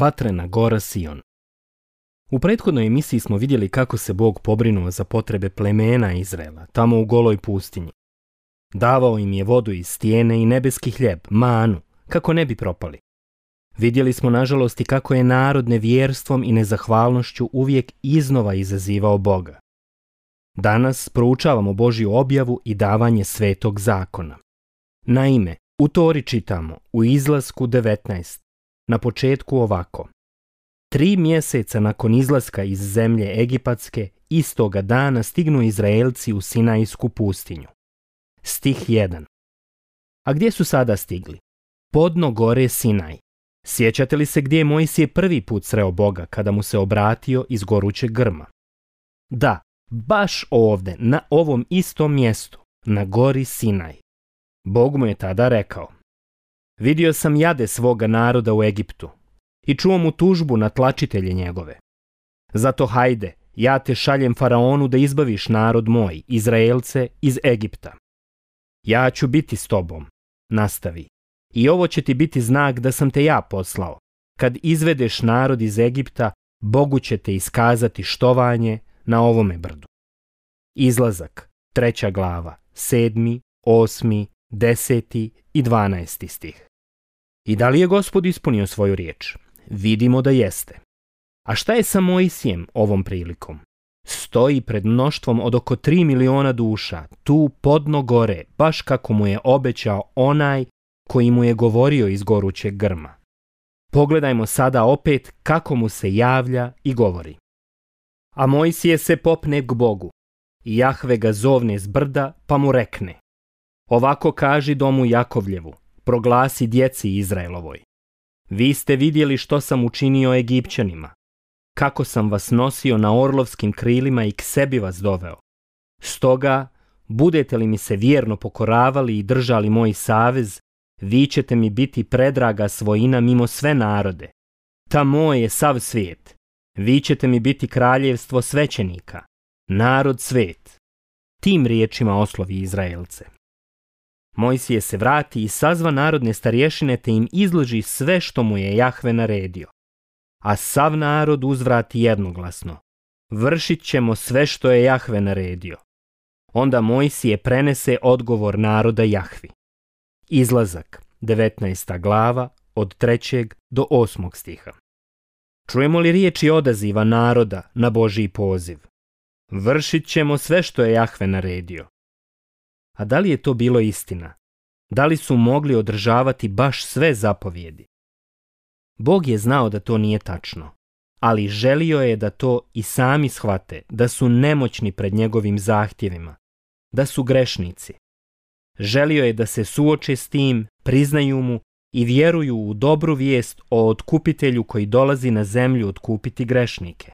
Vatrena gora Sion. U prethodnoj emisiji smo vidjeli kako se Bog pobrinuo za potrebe plemena Izrela, tamo u goloj pustinji. Davao im je vodu iz stijene i nebeski hljeb, manu, kako ne bi propali. Vidjeli smo nažalost i kako je narod nevjerstvom i nezahvalnošću uvijek iznova izazivao Boga. Danas proučavamo Božju objavu i davanje svetog zakona. Naime, u Tori čitamo, u izlasku 19 na početku ovako. Tri mjeseca nakon izlaska iz zemlje Egipatske, istoga dana stignu Izraelci u Sinajsku pustinju. Stih 1. A gdje su sada stigli? Podno gore Sinaj. Sjećate li se gdje je Mojsije prvi put sreo Boga kada mu se obratio iz gorućeg grma? Da, baš ovdje, na ovom istom mjestu, na gori Sinaj. Bog mu je tada rekao, Vidio sam jade svoga naroda u Egiptu i čuo mu tužbu na tlačitelje njegove. Zato hajde, ja te šaljem faraonu da izbaviš narod moj, Izraelce, iz Egipta. Ja ću biti s tobom, nastavi. I ovo će ti biti znak da sam te ja poslao. Kad izvedeš narod iz Egipta, Bogu će te iskazati štovanje na ovome brdu. Izlazak, treća glava, sedmi, osmi, deseti i dvanaesti stih. I da li je gospod ispunio svoju riječ? Vidimo da jeste. A šta je sa Mojsijem ovom prilikom? Stoji pred mnoštvom od oko tri miliona duša, tu podno gore, baš kako mu je obećao onaj koji mu je govorio iz gorućeg grma. Pogledajmo sada opet kako mu se javlja i govori. A Mojsije se popne k Bogu. I Jahve ga zovne s brda pa mu rekne. Ovako kaži domu Jakovljevu, proglasi djeci Izraelovoj. Vi ste vidjeli što sam učinio Egipćanima, kako sam vas nosio na orlovskim krilima i k sebi vas doveo. Stoga, budete li mi se vjerno pokoravali i držali moj savez, vi ćete mi biti predraga svojina mimo sve narode. Ta moj je sav svijet. Vi ćete mi biti kraljevstvo svećenika, narod svet. Tim riječima oslovi Izraelce. Mojsije se vrati i sazva narodne starješine te im izloži sve što mu je Jahve naredio. A sav narod uzvrati jednoglasno. Vršit ćemo sve što je Jahve naredio. Onda Mojsije prenese odgovor naroda Jahvi. Izlazak, 19. glava, od 3. do 8. stiha. Čujemo li riječi odaziva naroda na Božiji poziv? Vršit ćemo sve što je Jahve naredio. A da li je to bilo istina? Da li su mogli održavati baš sve zapovjedi? Bog je znao da to nije tačno, ali želio je da to i sami shvate, da su nemoćni pred njegovim zahtjevima, da su grešnici. Želio je da se suoče s tim, priznaju mu i vjeruju u dobru vijest o otkupitelju koji dolazi na zemlju otkupiti grešnike.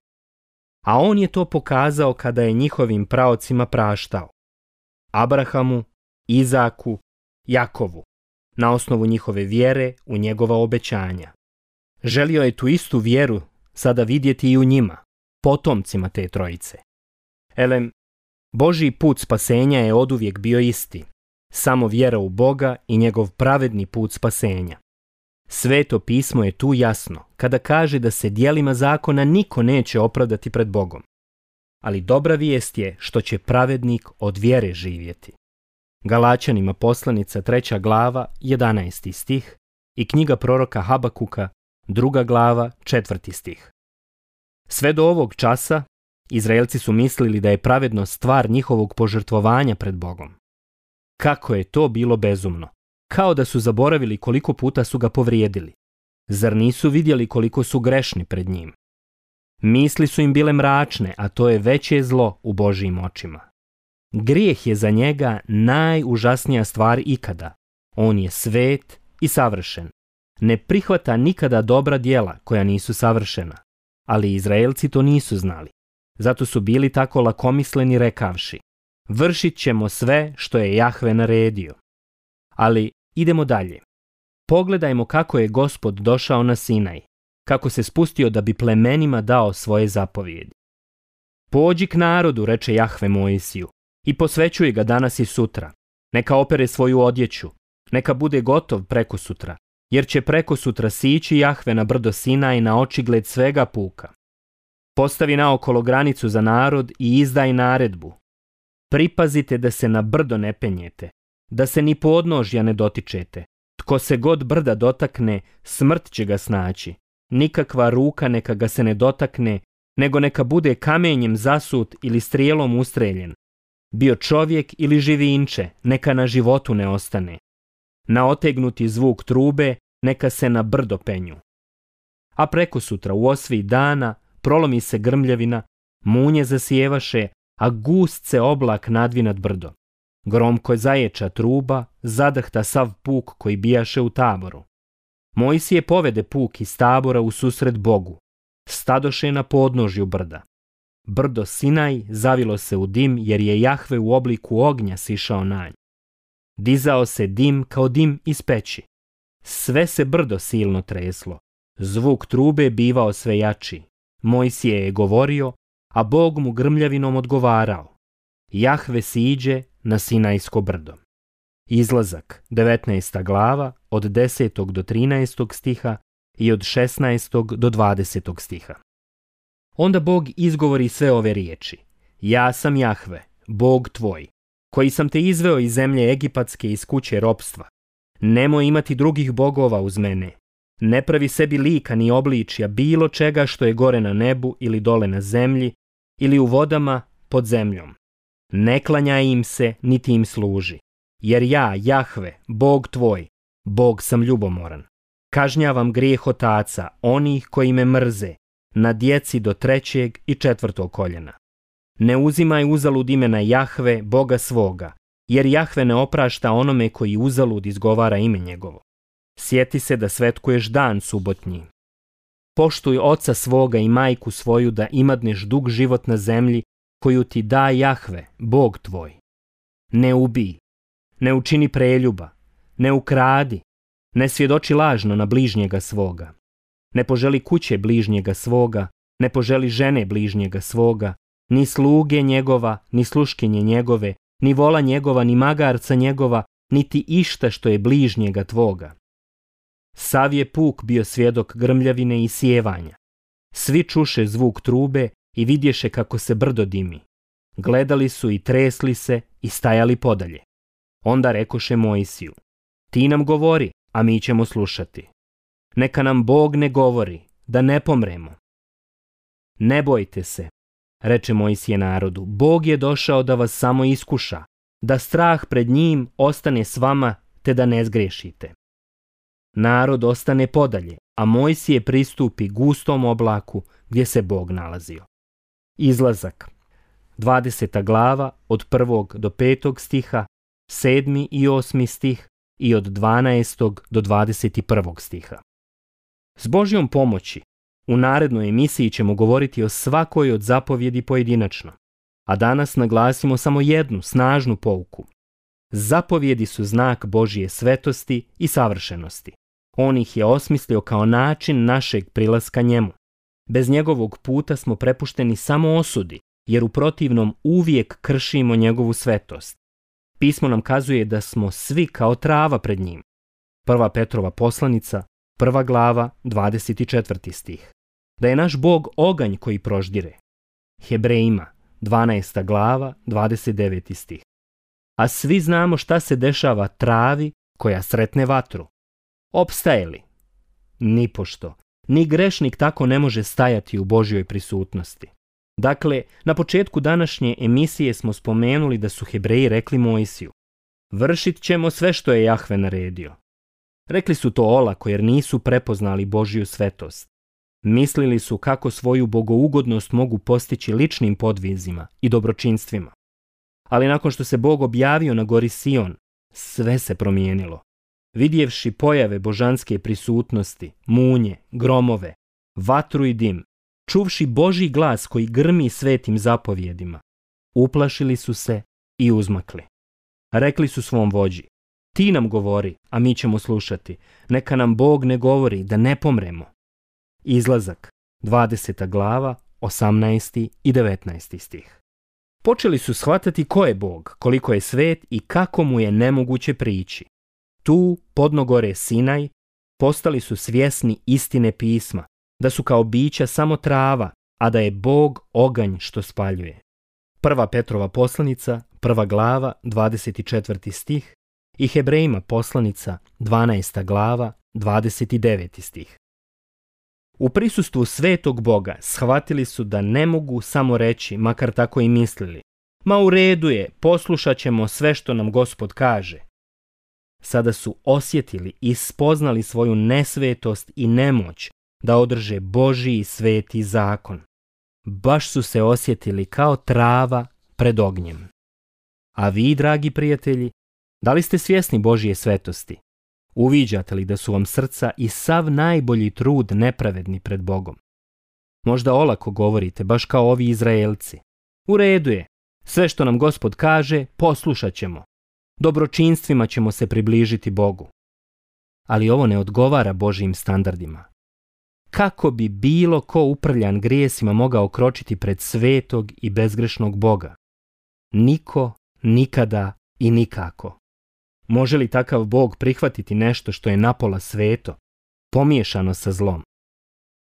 A on je to pokazao kada je njihovim praocima praštao. Abrahamu, Izaku, Jakovu, na osnovu njihove vjere u njegova obećanja. Želio je tu istu vjeru sada vidjeti i u njima, potomcima te trojice. Elem, Božji put spasenja je oduvijek bio isti, samo vjera u Boga i njegov pravedni put spasenja. Sveto pismo je tu jasno kada kaže da se dijelima zakona niko neće opravdati pred Bogom ali dobra vijest je što će pravednik od vjere živjeti. Galačanima poslanica 3. glava, 11. stih i knjiga proroka Habakuka, 2. glava, 4. stih. Sve do ovog časa Izraelci su mislili da je pravednost stvar njihovog požrtvovanja pred Bogom. Kako je to bilo bezumno? Kao da su zaboravili koliko puta su ga povrijedili. Zar nisu vidjeli koliko su grešni pred njim? Misli su im bile mračne, a to je veće zlo u Božijim očima. Grijeh je za njega najužasnija stvar ikada. On je svet i savršen. Ne prihvata nikada dobra dijela koja nisu savršena. Ali Izraelci to nisu znali. Zato su bili tako lakomisleni rekavši. Vršit ćemo sve što je Jahve naredio. Ali idemo dalje. Pogledajmo kako je gospod došao na Sinaj kako se spustio da bi plemenima dao svoje zapovjedi. Pođi k narodu, reče Jahve Mojsiju, i posvećuje ga danas i sutra. Neka opere svoju odjeću, neka bude gotov preko sutra, jer će preko sutra sići Jahve na brdo Sina i na očigled svega puka. Postavi naokolo granicu za narod i izdaj naredbu. Pripazite da se na brdo ne penjete, da se ni podnožja ne dotičete. Tko se god brda dotakne, smrt će ga snaći, nikakva ruka neka ga se ne dotakne, nego neka bude kamenjem zasut ili strijelom ustreljen. Bio čovjek ili živinče, neka na životu ne ostane. Na otegnuti zvuk trube, neka se na brdo penju. A preko sutra u osvi dana prolomi se grmljavina, munje zasjevaše, a gust se oblak nadvi nad brdo. Gromko zaječa truba, zadahta sav puk koji bijaše u taboru. Mojsije povede puk iz tabora u susret Bogu. Stadoše na podnožju brda. Brdo Sinaj zavilo se u dim jer je Jahve u obliku ognja sišao na nj. Dizao se dim kao dim iz peći. Sve se brdo silno treslo. Zvuk trube bivao sve jači. Mojsije je govorio, a Bog mu grmljavinom odgovarao. Jahve siđe na Sinajsko brdo. Izlazak 19. glava od 10. do 13. stiha i od 16. do 20. stiha. Onda Bog izgovori sve ove riječi. Ja sam Jahve, Bog tvoj, koji sam te izveo iz zemlje Egipatske iz kuće ropstva. Nemoj imati drugih bogova uz mene. Ne pravi sebi lika ni obličja bilo čega što je gore na nebu ili dole na zemlji ili u vodama pod zemljom. Ne klanja im se, niti im služi. Jer ja, Jahve, Bog tvoj, Bog sam ljubomoran. Kažnjavam grijeh otaca, onih koji me mrze, na djeci do trećeg i četvrtog koljena. Ne uzimaj uzalud imena Jahve, Boga svoga, jer Jahve ne oprašta onome koji uzalud izgovara ime njegovo. Sjeti se da svetkuješ dan subotnji. Poštuj oca svoga i majku svoju da imadneš dug život na zemlji koju ti da Jahve, Bog tvoj. Ne ubij, ne učini preljuba, ne ukradi, ne svjedoči lažno na bližnjega svoga, ne poželi kuće bližnjega svoga, ne poželi žene bližnjega svoga, ni sluge njegova, ni sluškinje njegove, ni vola njegova, ni magarca njegova, niti išta što je bližnjega tvoga. Sav je puk bio svjedok grmljavine i sjevanja. Svi čuše zvuk trube i vidješe kako se brdo dimi. Gledali su i tresli se i stajali podalje. Onda rekoše Mojsiju, ti nam govori, a mi ćemo slušati. Neka nam Bog ne govori, da ne pomremo. Ne bojte se, reče Mojsije narodu, Bog je došao da vas samo iskuša, da strah pred njim ostane s vama te da ne zgrešite. Narod ostane podalje, a Mojsije pristupi gustom oblaku gdje se Bog nalazio. Izlazak 20. glava od 1. do 5. stiha Sedmi i 8. stih i od 12. do 21. stiha. S Božjom pomoći u narednoj emisiji ćemo govoriti o svakoj od zapovjedi pojedinačno, a danas naglasimo samo jednu snažnu pouku. Zapovjedi su znak Božje svetosti i savršenosti. On ih je osmislio kao način našeg prilaska njemu. Bez njegovog puta smo prepušteni samo osudi, jer u protivnom uvijek kršimo njegovu svetost. Pismo nam kazuje da smo svi kao trava pred njim. Prva Petrova poslanica, prva glava, 24. stih. Da je naš Bog oganj koji proždire. Hebrejima, 12. glava, 29. stih. A svi znamo šta se dešava travi koja sretne vatru. Opstaje li? Nipošto. Ni grešnik tako ne može stajati u Božjoj prisutnosti. Dakle, na početku današnje emisije smo spomenuli da su Hebreji rekli Mojsiju Vršit ćemo sve što je Jahve naredio. Rekli su to olako jer nisu prepoznali Božju svetost. Mislili su kako svoju bogougodnost mogu postići ličnim podvizima i dobročinstvima. Ali nakon što se Bog objavio na gori Sion, sve se promijenilo. Vidjevši pojave božanske prisutnosti, munje, gromove, vatru i dim, čuvši Boži glas koji grmi svetim zapovjedima, uplašili su se i uzmakli. Rekli su svom vođi, ti nam govori, a mi ćemo slušati. Neka nam Bog ne govori, da ne pomremo. Izlazak, 20. glava, 18. i 19. stih. Počeli su shvatati ko je Bog, koliko je svet i kako mu je nemoguće prići. Tu, podnogore Sinaj, postali su svjesni istine pisma, da su kao bića samo trava, a da je Bog oganj što spaljuje. Prva Petrova poslanica, prva glava, 24. stih i Hebrejima poslanica, 12. glava, 29. stih. U prisustvu svetog Boga shvatili su da ne mogu samo reći, makar tako i mislili. Ma u redu je, poslušat ćemo sve što nam gospod kaže. Sada su osjetili i spoznali svoju nesvetost i nemoć da održe i sveti zakon. Baš su se osjetili kao trava pred ognjem. A vi, dragi prijatelji, da li ste svjesni Božije svetosti? Uviđate li da su vam srca i sav najbolji trud nepravedni pred Bogom? Možda olako govorite, baš kao ovi Izraelci. U redu je, sve što nam gospod kaže, poslušat ćemo. Dobročinstvima ćemo se približiti Bogu. Ali ovo ne odgovara Božijim standardima kako bi bilo ko uprljan grijesima mogao kročiti pred svetog i bezgrešnog Boga? Niko, nikada i nikako. Može li takav Bog prihvatiti nešto što je napola sveto, pomiješano sa zlom?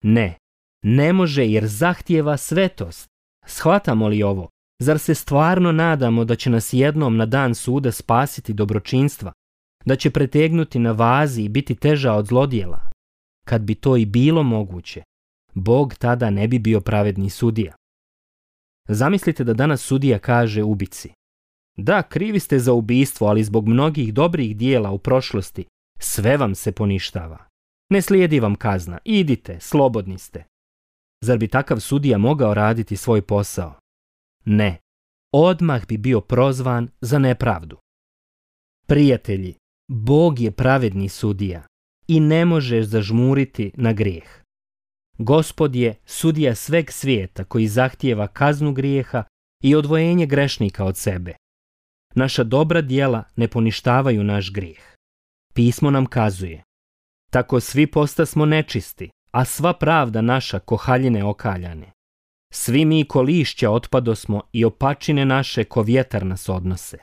Ne, ne može jer zahtijeva svetost. Shvatamo li ovo? Zar se stvarno nadamo da će nas jednom na dan suda spasiti dobročinstva? Da će pretegnuti na vazi i biti teža od zlodjela? kad bi to i bilo moguće, Bog tada ne bi bio pravedni sudija. Zamislite da danas sudija kaže ubici. Da, krivi ste za ubistvo, ali zbog mnogih dobrih dijela u prošlosti sve vam se poništava. Ne slijedi vam kazna, idite, slobodni ste. Zar bi takav sudija mogao raditi svoj posao? Ne, odmah bi bio prozvan za nepravdu. Prijatelji, Bog je pravedni sudija i ne možeš zažmuriti na grijeh. Gospod je sudija sveg svijeta koji zahtijeva kaznu grijeha i odvojenje grešnika od sebe. Naša dobra dijela ne poništavaju naš grijeh. Pismo nam kazuje. Tako svi posta smo nečisti, a sva pravda naša ko okaljane. Svi mi ko lišća otpado smo i opačine naše ko vjetar nas odnose.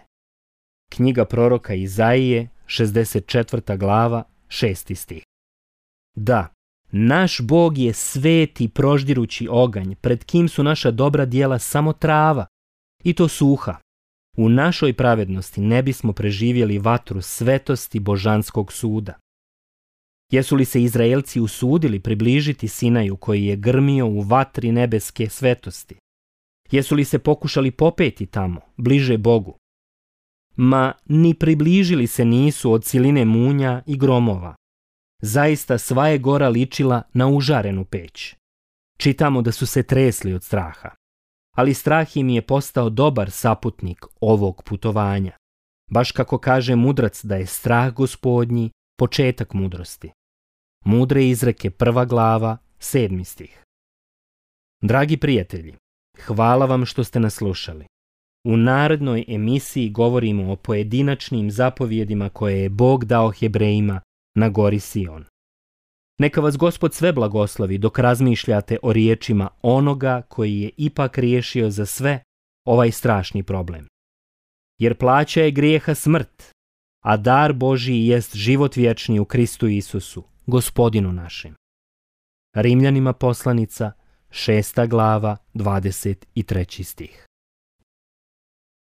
Knjiga proroka Izaije, 64. glava, šesti stih. Da, naš Bog je sveti proždirući oganj, pred kim su naša dobra dijela samo trava, i to suha. U našoj pravednosti ne bismo preživjeli vatru svetosti božanskog suda. Jesu li se Izraelci usudili približiti Sinaju koji je grmio u vatri nebeske svetosti? Jesu li se pokušali popeti tamo, bliže Bogu? ma ni približili se nisu od ciline munja i gromova. Zaista sva je gora ličila na užarenu peć. Čitamo da su se tresli od straha. Ali strah im je postao dobar saputnik ovog putovanja. Baš kako kaže mudrac da je strah gospodnji početak mudrosti. Mudre izreke prva glava, sedmi stih. Dragi prijatelji, hvala vam što ste nas slušali. U narodnoj emisiji govorimo o pojedinačnim zapovjedima koje je Bog dao Hebrejima na gori Sion. Neka vas Gospod sve blagoslovi dok razmišljate o riječima onoga koji je ipak riješio za sve ovaj strašni problem. Jer plaća je grijeha smrt, a dar Božiji jest život vječni u Kristu Isusu, gospodinu našem. Rimljanima poslanica, šesta glava, 23. stih.